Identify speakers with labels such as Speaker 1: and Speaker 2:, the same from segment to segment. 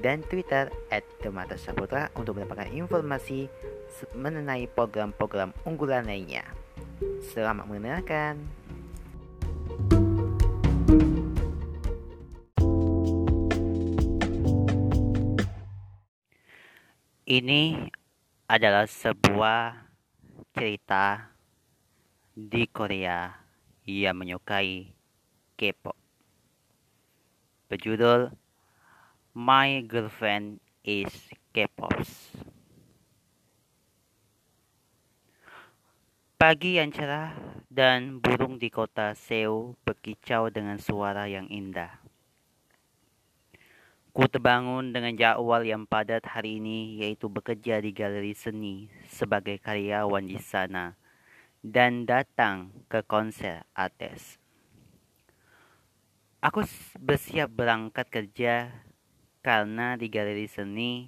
Speaker 1: dan Twitter at Demata Saputra untuk mendapatkan informasi mengenai program-program unggulan lainnya. Selamat mendengarkan. Ini adalah sebuah cerita di Korea yang menyukai K-pop. Berjudul My girlfriend is K-pops. Pagi yang cerah dan burung di kota Seoul berkicau dengan suara yang indah. Ku terbangun dengan jadwal yang padat hari ini yaitu bekerja di galeri seni sebagai karyawan di sana dan datang ke konser artis. Aku bersiap berangkat kerja karena di galeri seni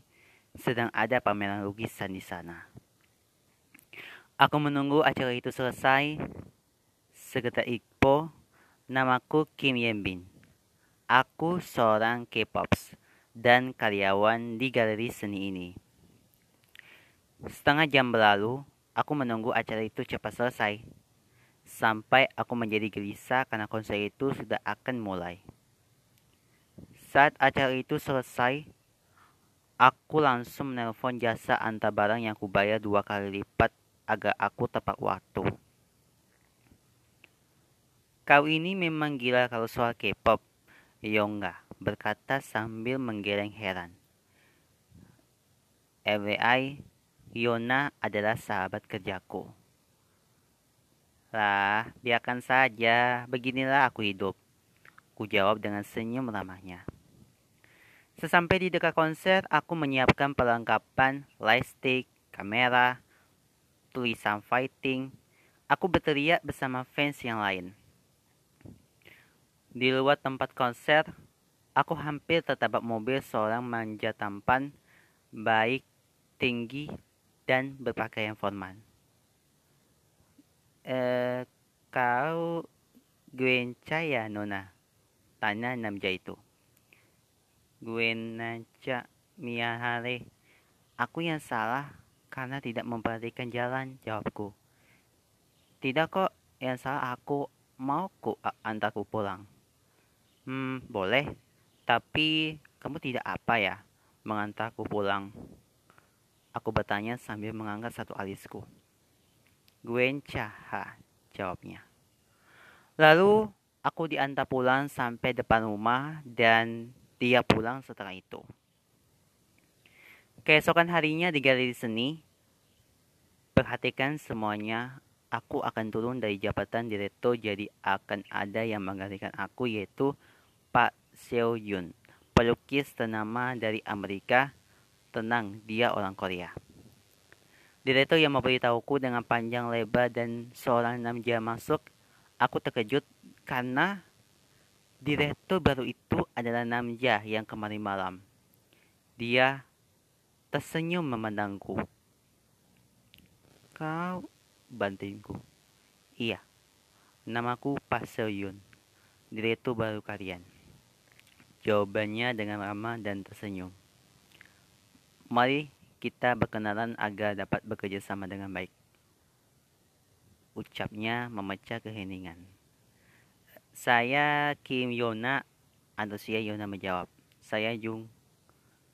Speaker 1: sedang ada pameran lukisan di sana. Aku menunggu acara itu selesai. Sekitar Iqbo, namaku Kim Yenbin. Aku seorang K-pops dan karyawan di galeri seni ini. Setengah jam berlalu, aku menunggu acara itu cepat selesai. Sampai aku menjadi gelisah karena konser itu sudah akan mulai. Saat acara itu selesai, aku langsung menelpon jasa antar barang yang kubayar dua kali lipat agar aku tepat waktu. Kau ini memang gila kalau soal K-pop. Yongga berkata sambil menggeleng heran. FYI, Yona adalah sahabat kerjaku. Lah, biarkan saja, beginilah aku hidup. Ku jawab dengan senyum ramahnya. Sesampai di dekat konser, aku menyiapkan perlengkapan, lightstick, kamera, tulisan fighting. Aku berteriak bersama fans yang lain. Di luar tempat konser, aku hampir tertabrak mobil seorang manja tampan, baik, tinggi, dan berpakaian formal. Eh, kau Gwen Caya, Nona? Tanya Namja itu. Gwenaja Miyahare. Aku yang salah karena tidak memperhatikan jalan, jawabku. Tidak kok, yang salah aku mau ku antarku pulang. Hmm, boleh. Tapi kamu tidak apa ya mengantarku pulang? Aku bertanya sambil mengangkat satu alisku. Gwen Caha, jawabnya. Lalu aku diantar pulang sampai depan rumah dan dia pulang setelah itu. Keesokan harinya di galeri seni, perhatikan semuanya, aku akan turun dari jabatan direktur jadi akan ada yang menggantikan aku yaitu Pak Seo Yun, pelukis ternama dari Amerika. Tenang, dia orang Korea. Direktur yang memberitahuku dengan panjang lebar dan seorang namja masuk, aku terkejut karena Direktur baru itu adalah Namja yang kemarin malam. Dia tersenyum memandangku. Kau bantuinku. Iya, namaku Pak Seyun, direktur baru kalian. Jawabannya dengan ramah dan tersenyum. Mari kita berkenalan agar dapat bekerja sama dengan baik. Ucapnya memecah keheningan. Saya Kim Yona, antusias Yona menjawab. Saya Jung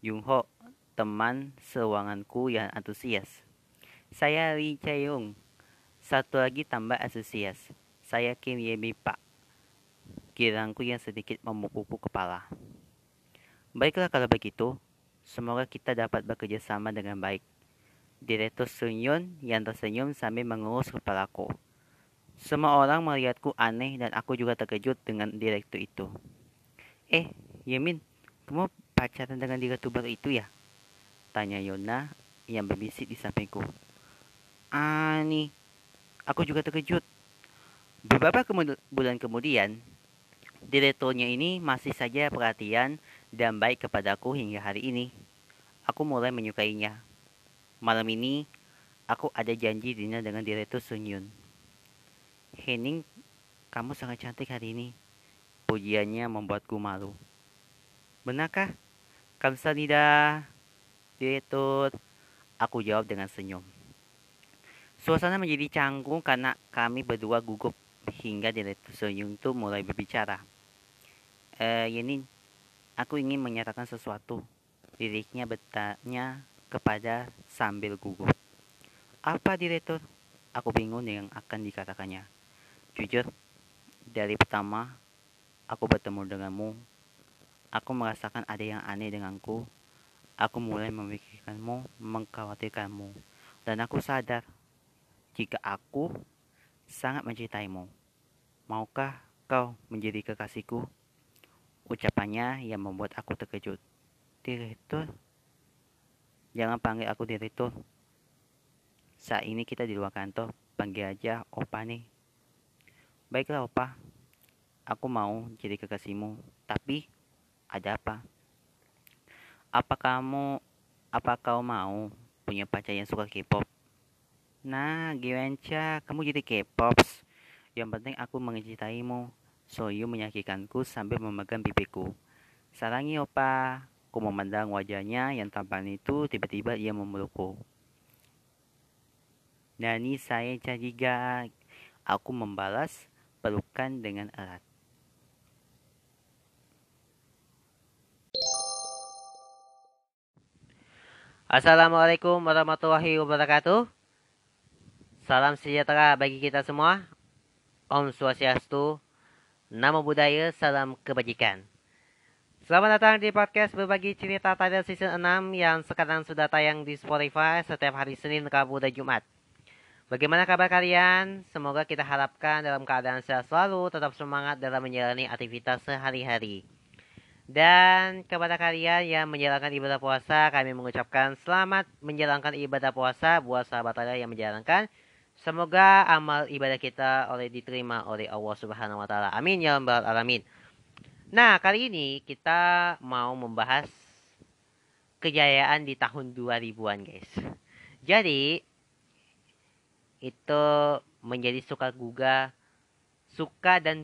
Speaker 1: Jung Ho, teman sewanganku yang antusias. Saya Lee Chae-young, satu lagi tambah antusias. Saya Kim Yebi Pak. Kirangku yang sedikit memukul kepala. Baiklah kalau begitu, semoga kita dapat bekerja sama dengan baik. Direktur Sun Yun yang tersenyum sambil mengurus kepalaku. Semua orang melihatku aneh dan aku juga terkejut dengan direktur itu. Eh, Yemin, kamu pacaran dengan direktur itu ya?
Speaker 2: Tanya Yona yang berbisik di sampingku. Ani, aku juga terkejut. Beberapa kemud bulan kemudian, direkturnya ini masih saja perhatian dan baik kepadaku hingga hari ini. Aku mulai menyukainya. Malam ini, aku ada janji dinner dengan direktur Sun Yun. Henning, kamu sangat cantik hari ini. Pujiannya membuatku malu. Benarkah? Kamsahamnida, direktur. Aku jawab dengan senyum. Suasana menjadi canggung karena kami berdua gugup hingga direktur Sun itu mulai berbicara. Eh, Yenin, aku ingin menyatakan sesuatu. Liriknya bertanya kepada sambil gugup. Apa direktur? Aku bingung yang akan dikatakannya. Jujur, dari pertama aku bertemu denganmu, aku merasakan ada yang aneh denganku. Aku mulai memikirkanmu, mengkhawatirkanmu, dan aku sadar jika aku sangat mencintaimu. Maukah kau menjadi kekasihku? Ucapannya yang membuat aku terkejut. Direktur? Jangan panggil aku direktur. Saat ini kita di luar kantor, panggil aja Opa nih. Baiklah Opa, aku mau jadi kekasihmu. Tapi, ada apa? Apa kamu, apa kau mau punya pacar yang suka K-pop? Nah, Giwenca, kamu jadi K-pops. Yang penting aku mencintaimu. Soyu menyakitkanku sambil memegang pipiku. Sarangi opa. Ku memandang wajahnya yang tampan itu tiba-tiba ia memelukku. Nani saya juga. Aku membalas pelukan dengan erat. Assalamualaikum warahmatullahi wabarakatuh. Salam sejahtera bagi kita semua. Om Swastiastu, Namo Buddhaya, Salam Kebajikan. Selamat datang di podcast berbagi cerita Tidal Season 6 yang sekarang sudah tayang di Spotify setiap hari Senin, Rabu, dan Jumat. Bagaimana kabar kalian? Semoga kita harapkan dalam keadaan sehat selalu, tetap semangat dalam menjalani aktivitas sehari-hari. Dan kepada kalian yang menjalankan ibadah puasa, kami mengucapkan selamat menjalankan ibadah puasa buat sahabat kalian yang menjalankan. Semoga amal ibadah kita oleh diterima oleh Allah Subhanahu wa taala. Amin ya rabbal alamin. Nah, kali ini kita mau membahas kejayaan di tahun 2000-an, guys. Jadi itu menjadi suka guga suka dan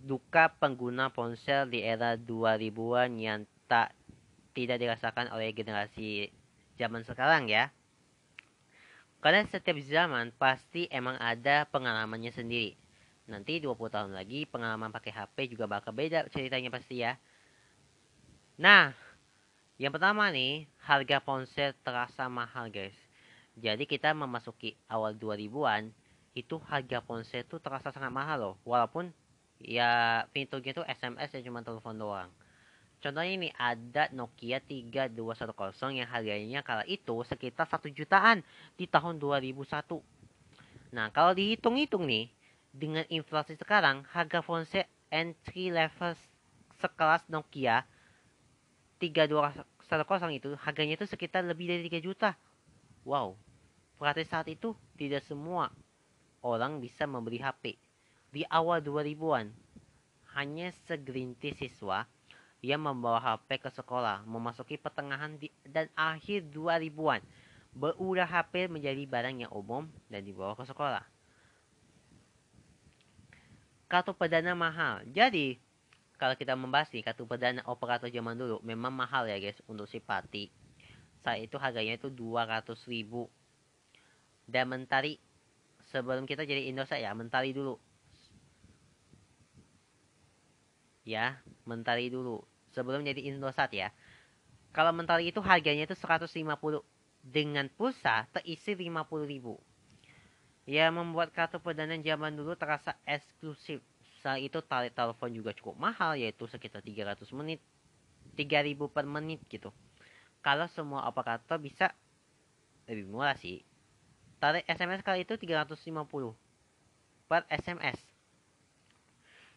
Speaker 2: duka pengguna ponsel di era 2000-an yang tak tidak dirasakan oleh generasi zaman sekarang ya. Karena setiap zaman pasti emang ada pengalamannya sendiri. Nanti 20 tahun lagi pengalaman pakai HP juga bakal beda ceritanya pasti ya. Nah, yang pertama nih, harga ponsel terasa mahal guys. Jadi kita memasuki awal 2000-an, itu harga ponsel itu terasa sangat mahal loh. Walaupun ya fiturnya itu SMS ya cuma telepon doang. Contohnya ini ada Nokia 3210 yang harganya kala itu sekitar 1 jutaan di tahun 2001. Nah, kalau dihitung-hitung nih, dengan inflasi sekarang, harga ponsel entry level sekelas Nokia 3210 itu harganya itu sekitar lebih dari 3 juta. Wow. Berarti saat itu tidak semua orang bisa membeli HP. Di awal 2000-an, hanya segelintir siswa ia membawa HP ke sekolah, memasuki pertengahan di, dan akhir 2000-an. Berubah HP menjadi barang yang umum dan dibawa ke sekolah. Kartu perdana mahal. Jadi, kalau kita membahas nih, kartu perdana operator zaman dulu memang mahal ya guys untuk si Pati. Saat itu harganya itu 200 ribu. Dan mentari, sebelum kita jadi Indosat ya, mentari dulu. Ya mentari dulu. Sebelum jadi Indosat ya. Kalau mentari itu harganya itu 150 dengan pulsa terisi 50 ribu. Ya membuat kartu perdana zaman dulu terasa eksklusif. Saat itu tarik telepon juga cukup mahal yaitu sekitar 300 menit. 3000 per menit gitu. Kalau semua operator bisa lebih murah sih tarik SMS kali itu 350 per SMS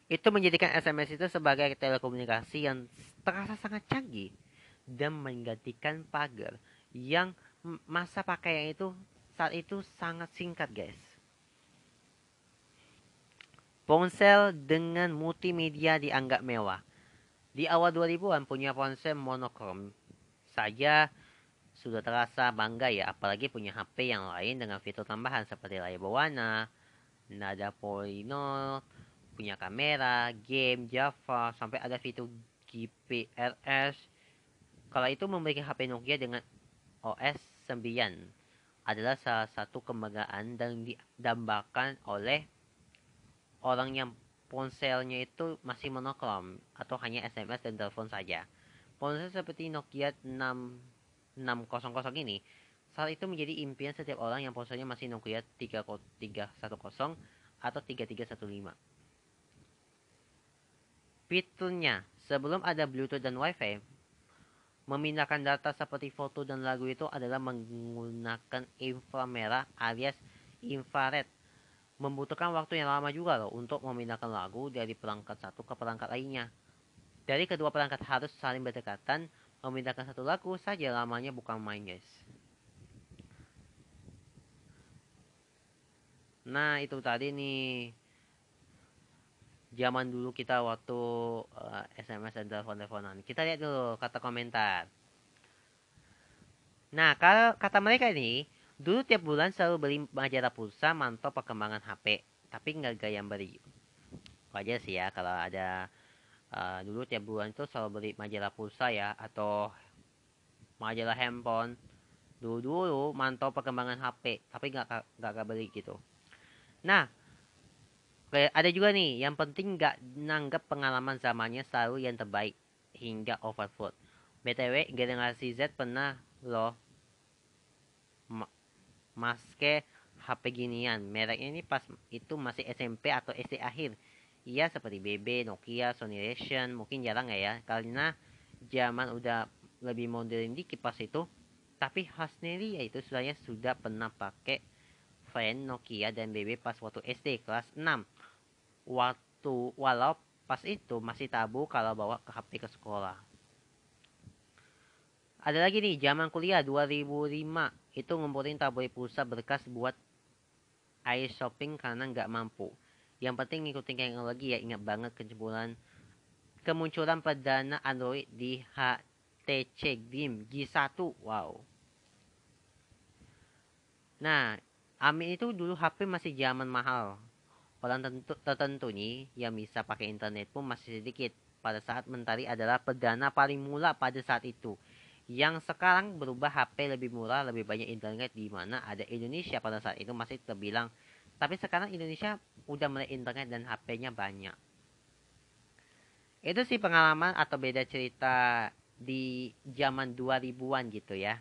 Speaker 2: itu menjadikan SMS itu sebagai telekomunikasi yang terasa sangat canggih dan menggantikan pagar yang masa pakaian itu saat itu sangat singkat guys. Ponsel dengan multimedia dianggap mewah. Di awal 2000-an punya ponsel monokrom saja sudah terasa bangga ya, apalagi punya HP yang lain dengan fitur tambahan seperti layar berwarna, nada polygonal, punya kamera, game, Java, sampai ada fitur GPRS. Kalau itu memiliki HP Nokia dengan OS 9 adalah salah satu kebanggaan dan didambakan oleh orang yang ponselnya itu masih monokrom atau hanya SMS dan telepon saja. Ponsel seperti Nokia 6600 ini saat itu menjadi impian setiap orang yang ponselnya masih Nokia 3310 atau 3315. Fiturnya, sebelum ada Bluetooth dan Wi-Fi, memindahkan data seperti foto dan lagu itu adalah menggunakan inframerah alias infrared membutuhkan waktu yang lama juga loh untuk memindahkan lagu dari perangkat satu ke perangkat lainnya. Dari kedua perangkat harus saling berdekatan, memindahkan satu lagu saja lamanya bukan main guys. Nah itu tadi nih zaman dulu kita waktu uh, eh, SMS dan telepon-teleponan. Kita lihat dulu kata komentar. Nah kalau kata mereka ini Dulu tiap bulan selalu beli majalah pulsa mantau perkembangan HP, tapi nggak gaya beli. Wajar sih ya kalau ada uh, dulu tiap bulan itu selalu beli majalah pulsa ya atau majalah handphone. Dulu dulu mantau perkembangan HP, tapi nggak nggak beli gitu. Nah, ada juga nih yang penting nggak nanggap pengalaman zamannya selalu yang terbaik hingga overflow. BTW generasi Z pernah loh maske HP ginian. Mereknya ini pas itu masih SMP atau SD akhir. Iya seperti BB, Nokia, Sony Ericsson, mungkin jarang ya ya. Karena zaman udah lebih modern dikit pas itu. Tapi Hasneri yaitu sebenarnya sudah pernah pakai fan Nokia dan BB pas waktu SD kelas 6. Waktu walau pas itu masih tabu kalau bawa ke HP ke sekolah. Ada lagi nih zaman kuliah 2005 itu ngumpulin tabloid pulsa berkas buat air shopping karena nggak mampu. Yang penting ngikutin teknologi ya ingat banget kesimpulan kemunculan perdana Android di HTC Dream G1. Wow. Nah, Amin itu dulu HP masih zaman mahal. Orang tentu, tertentu nih yang bisa pakai internet pun masih sedikit. Pada saat Mentari adalah perdana paling mula pada saat itu yang sekarang berubah HP lebih murah, lebih banyak internet di mana ada Indonesia pada saat itu masih terbilang. Tapi sekarang Indonesia udah mulai internet dan HP-nya banyak. Itu sih pengalaman atau beda cerita di zaman 2000-an gitu ya.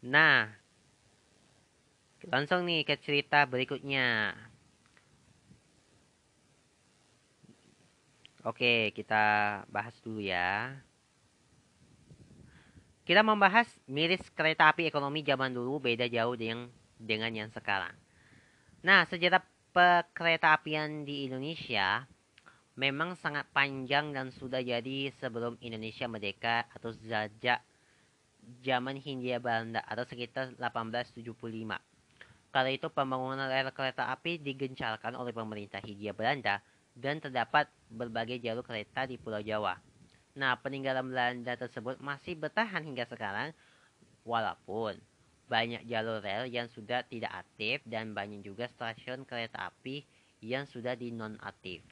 Speaker 2: Nah, langsung nih ke cerita berikutnya. Oke, kita bahas dulu ya. Kita membahas miris kereta api ekonomi zaman dulu beda jauh dengan dengan yang sekarang. Nah, sejarah kereta apian di Indonesia memang sangat panjang dan sudah jadi sebelum Indonesia merdeka atau sejak zaman Hindia Belanda atau sekitar 1875. Kala itu pembangunan rel kereta api digencarkan oleh pemerintah Hindia Belanda dan terdapat berbagai jalur kereta di Pulau Jawa. Nah, peninggalan Belanda tersebut masih bertahan hingga sekarang, walaupun banyak jalur rel yang sudah tidak aktif dan banyak juga stasiun kereta api yang sudah dinonaktif.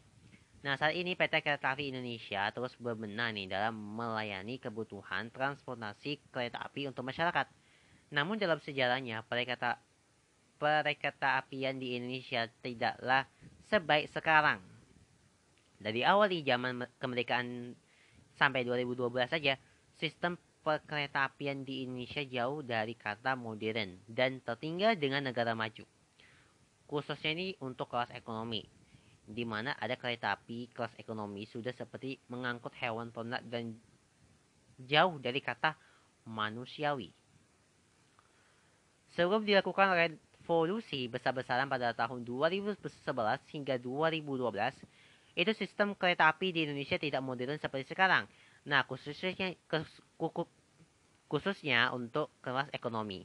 Speaker 2: Nah, saat ini PT Kereta Api Indonesia terus berbenah nih dalam melayani kebutuhan transportasi kereta api untuk masyarakat. Namun dalam sejarahnya, perkereta perkereta apian di Indonesia tidaklah sebaik sekarang. Dari awal di zaman kemerdekaan sampai 2012 saja, sistem perkeretaapian di Indonesia jauh dari kata modern dan tertinggal dengan negara maju. Khususnya ini untuk kelas ekonomi, di mana ada kereta api kelas ekonomi sudah seperti mengangkut hewan ternak dan jauh dari kata manusiawi. Sebelum dilakukan revolusi besar-besaran pada tahun 2011 hingga 2012, itu sistem kereta api di Indonesia tidak modern seperti sekarang. Nah, khususnya khususnya untuk kelas ekonomi.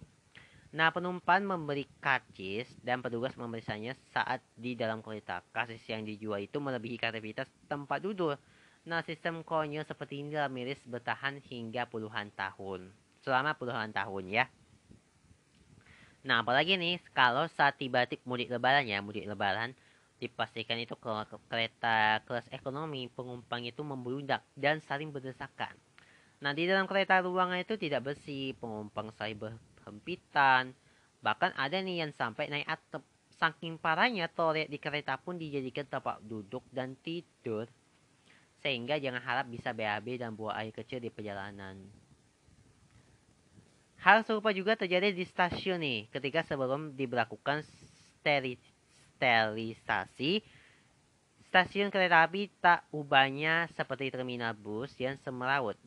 Speaker 2: Nah, penumpang memberi karcis dan petugas memeriksanya saat di dalam kereta. Karcis yang dijual itu melebihi kreativitas tempat duduk. Nah, sistem konyol seperti ini miris bertahan hingga puluhan tahun. Selama puluhan tahun ya. Nah, apalagi nih, kalau saat tiba mudik lebaran ya, mudik lebaran, dipastikan itu ke kereta kelas ekonomi, penumpang itu membludak dan saling berdesakan. Nah, di dalam kereta ruangan itu tidak bersih, penumpang saling hempitan. Bahkan ada nih yang sampai naik atap. Saking parahnya toilet di kereta pun dijadikan tempat duduk dan tidur. Sehingga jangan harap bisa BAB dan buang air kecil di perjalanan. Hal serupa juga terjadi di stasiun nih. Ketika sebelum diberlakukan steri sterilisasi, stasiun kereta api tak ubahnya seperti terminal bus yang semerawut.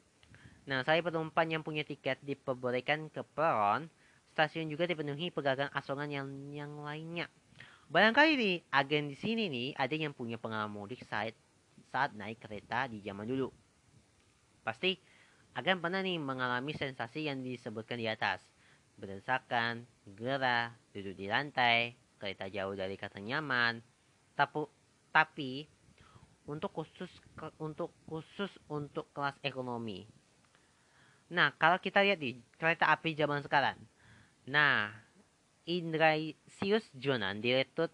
Speaker 2: Nah, saya penumpang yang punya tiket diperbolehkan ke peron, stasiun juga dipenuhi pedagang asongan yang yang lainnya. Barangkali nih, agen di sini nih ada yang punya pengalaman mudik saat saat naik kereta di zaman dulu. Pasti agen pernah nih mengalami sensasi yang disebutkan di atas. Berdesakan, gerah, duduk di lantai, kereta jauh dari kata nyaman. Tapi, tapi untuk khusus untuk khusus untuk kelas ekonomi Nah, kalau kita lihat di kereta api zaman sekarang. Nah, Indrasius Jonan, Direktur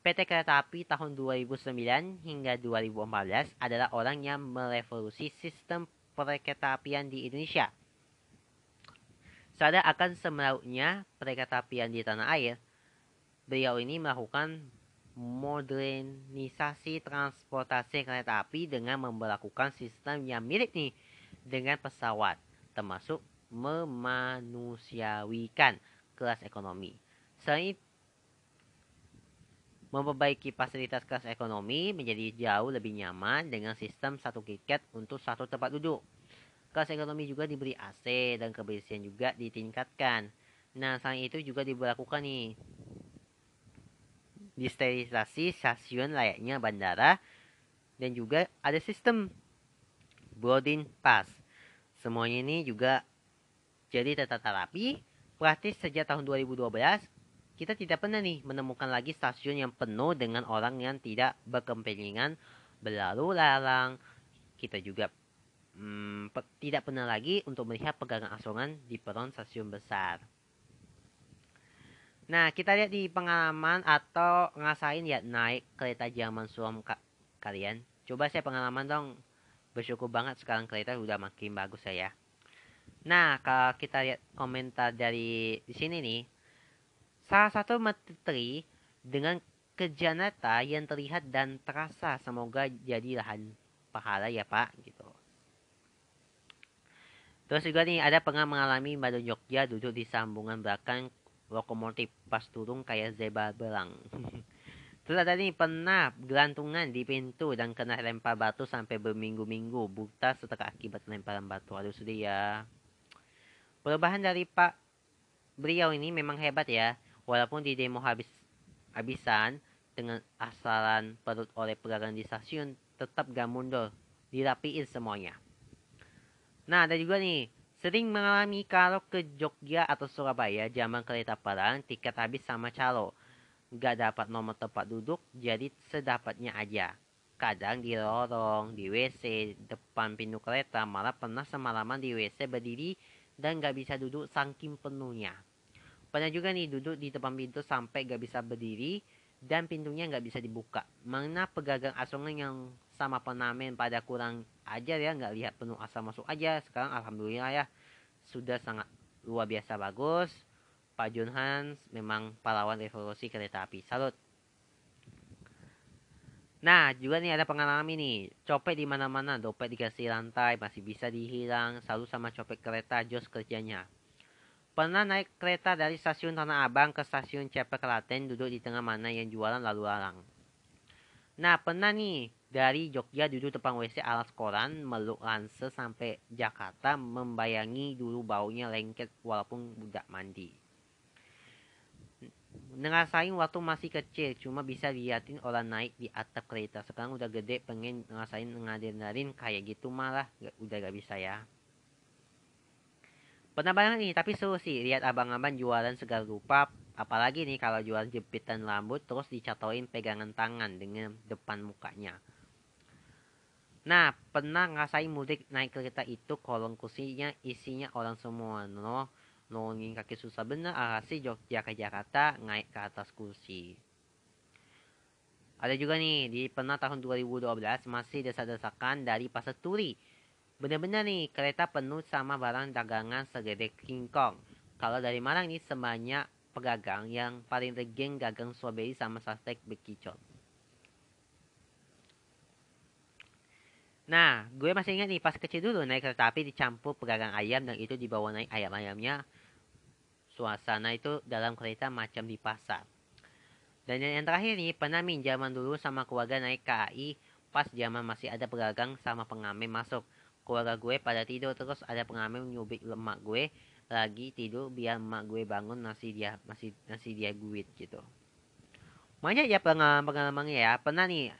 Speaker 2: PT Kereta Api tahun 2009 hingga 2014 adalah orang yang merevolusi sistem perkereta apian di Indonesia. Sadar akan semerautnya perkereta apian di tanah air, beliau ini melakukan modernisasi transportasi kereta api dengan memperlakukan sistem yang mirip nih dengan pesawat termasuk memanusiawikan kelas ekonomi. Selain memperbaiki fasilitas kelas ekonomi menjadi jauh lebih nyaman dengan sistem satu tiket untuk satu tempat duduk. Kelas ekonomi juga diberi AC dan kebersihan juga ditingkatkan. Nah, selain itu juga diberlakukan nih disterilisasi stasiun layaknya bandara dan juga ada sistem boarding pass Semuanya ini juga jadi tata terapi praktis sejak tahun 2012 kita tidak pernah nih menemukan lagi stasiun yang penuh dengan orang yang tidak berkepentingan berlalu lalang. Kita juga hmm, tidak pernah lagi untuk melihat pegangan asongan di peron stasiun besar. Nah, kita lihat di pengalaman atau ngasain ya naik kereta zaman suam ka kalian. Coba saya pengalaman dong bersyukur banget sekarang kereta udah makin bagus saya. Nah, kalau kita lihat komentar dari di sini nih, salah satu menteri dengan kerja nyata yang terlihat dan terasa semoga jadi lahan pahala ya Pak gitu. Terus juga nih ada pernah mengalami Madu Jogja duduk di sambungan belakang lokomotif pas turun kayak zebra belang. Terus ada nih pernah gelantungan di pintu dan kena lempar batu sampai berminggu-minggu buta setelah akibat lemparan batu. Aduh sedih ya. Perubahan dari Pak beliau ini memang hebat ya. Walaupun di demo habis habisan dengan asalan perut oleh pedagang di stasiun tetap gak mundur. Dirapiin semuanya. Nah ada juga nih sering mengalami kalau ke Jogja atau Surabaya zaman kereta perang tiket habis sama calo nggak dapat nomor tempat duduk, jadi sedapatnya aja. Kadang di lorong, di WC, depan pintu kereta, malah pernah semalaman di WC berdiri dan nggak bisa duduk saking penuhnya. Pernah juga nih duduk di depan pintu sampai nggak bisa berdiri dan pintunya nggak bisa dibuka. Mana pegagang asongan yang sama penamen pada kurang ajar ya nggak lihat penuh asal masuk aja. Sekarang alhamdulillah ya sudah sangat luar biasa bagus Pak Hans memang pahlawan revolusi kereta api. Salut. Nah, juga nih ada pengalaman ini. Copet di mana-mana, dompet dikasih lantai, masih bisa dihilang, selalu sama copet kereta jos kerjanya. Pernah naik kereta dari stasiun Tanah Abang ke stasiun Cepet Klaten, duduk di tengah mana yang jualan lalu lalang. Nah, pernah nih dari Jogja duduk depan WC alas koran, meluk lanse sampai Jakarta, membayangi dulu baunya lengket walaupun udah mandi. Ngerasain waktu masih kecil cuma bisa liatin orang naik di atap kereta. Sekarang udah gede pengen ngerasain ngadain kayak gitu malah. Udah gak bisa ya Pernah banget nih, tapi seru sih lihat abang-abang jualan segala rupa. Apalagi nih kalau jualan jepitan rambut terus dicatoin pegangan tangan dengan depan mukanya. Nah, pernah ngerasain mudik naik kereta itu kolong kursinya isinya orang semua. No, nolongin kaki susah bener alasi Jogja ke Jakarta naik ke atas kursi. Ada juga nih, di pernah tahun 2012 masih desa-desakan dari Pasar Turi Bener-bener nih, kereta penuh sama barang dagangan segede King Kong. Kalau dari Malang nih, sebanyak pedagang yang paling regeng gagang strawberry sama sastek bekicot. Nah, gue masih ingat nih pas kecil dulu naik kereta api dicampur pedagang ayam dan itu dibawa naik ayam-ayamnya. Suasana itu dalam kereta macam di pasar. Dan yang terakhir nih, pernah minjaman dulu sama keluarga naik KAI pas zaman masih ada pedagang sama pengamen masuk keluarga gue pada tidur terus ada pengamen nyubit lemak gue lagi tidur biar emak gue bangun nasi dia masih nasi dia gue gitu. Banyak ya pengalaman pengalamannya ya. Pernah nih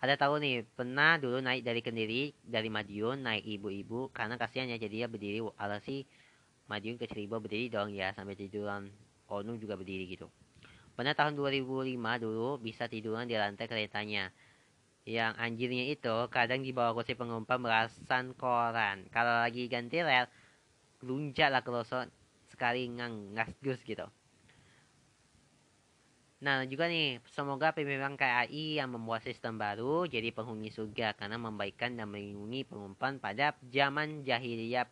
Speaker 2: ada tahu nih pernah dulu naik dari kendiri dari Madiun naik ibu-ibu karena kasihan ya jadi dia berdiri alasi Madiun ke Cirebon berdiri dong ya sampai tiduran. Onu juga berdiri gitu. Pernah tahun 2005 dulu bisa tiduran di lantai keretanya yang anjirnya itu kadang dibawa kursi penumpang berasan koran. Kalau lagi ganti rel, lunjak lah kerosot sekali ngang ngasgus gitu. Nah juga nih, semoga pimpinan KAI yang membuat sistem baru jadi penghuni surga karena membaikkan dan melindungi penumpang pada zaman jahiliyah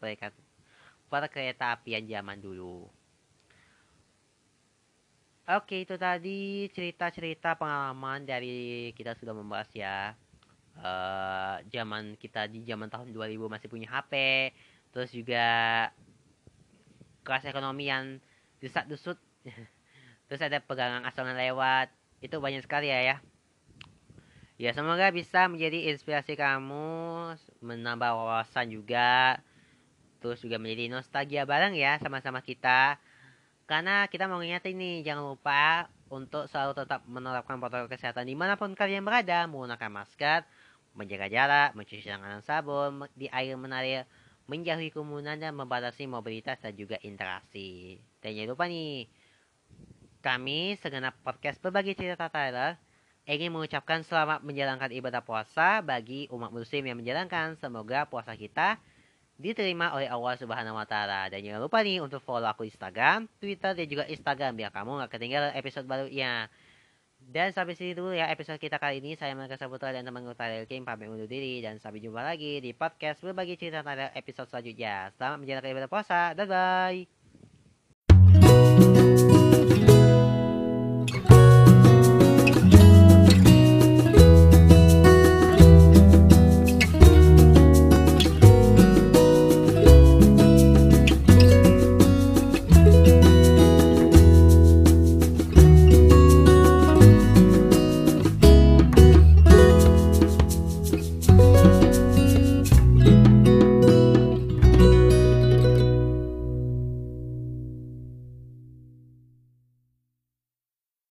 Speaker 2: perkereta apian zaman dulu. Oke, itu tadi cerita-cerita pengalaman dari kita sudah membahas ya. Uh, zaman kita di zaman tahun 2000 masih punya HP, terus juga kelas ekonomi yang desat-desut. terus ada pegangan asongan lewat. Itu banyak sekali ya ya. Ya, semoga bisa menjadi inspirasi kamu, menambah wawasan juga. Terus juga menjadi nostalgia bareng ya sama-sama kita karena kita mau ngingetin nih, jangan lupa untuk selalu tetap menerapkan protokol kesehatan di mana pun kalian berada, menggunakan masker, menjaga jarak, mencuci tangan sabun, di air mengalir, menjauhi kerumunan dan membatasi mobilitas dan juga interaksi. Dan jangan lupa nih, kami segenap podcast berbagi cerita Tyler ingin mengucapkan selamat menjalankan ibadah puasa bagi umat muslim yang menjalankan. Semoga puasa kita diterima oleh Allah Subhanahu wa taala. Dan jangan lupa nih untuk follow aku Instagram, Twitter dan juga Instagram biar kamu gak ketinggalan episode barunya. Dan sampai sini dulu ya episode kita kali ini. Saya Mereka Saputra dan teman gue Tarel Kim pamit undur diri. Dan sampai jumpa lagi di podcast berbagi cerita tentang episode selanjutnya. Selamat menjalankan ibadah puasa. Bye-bye.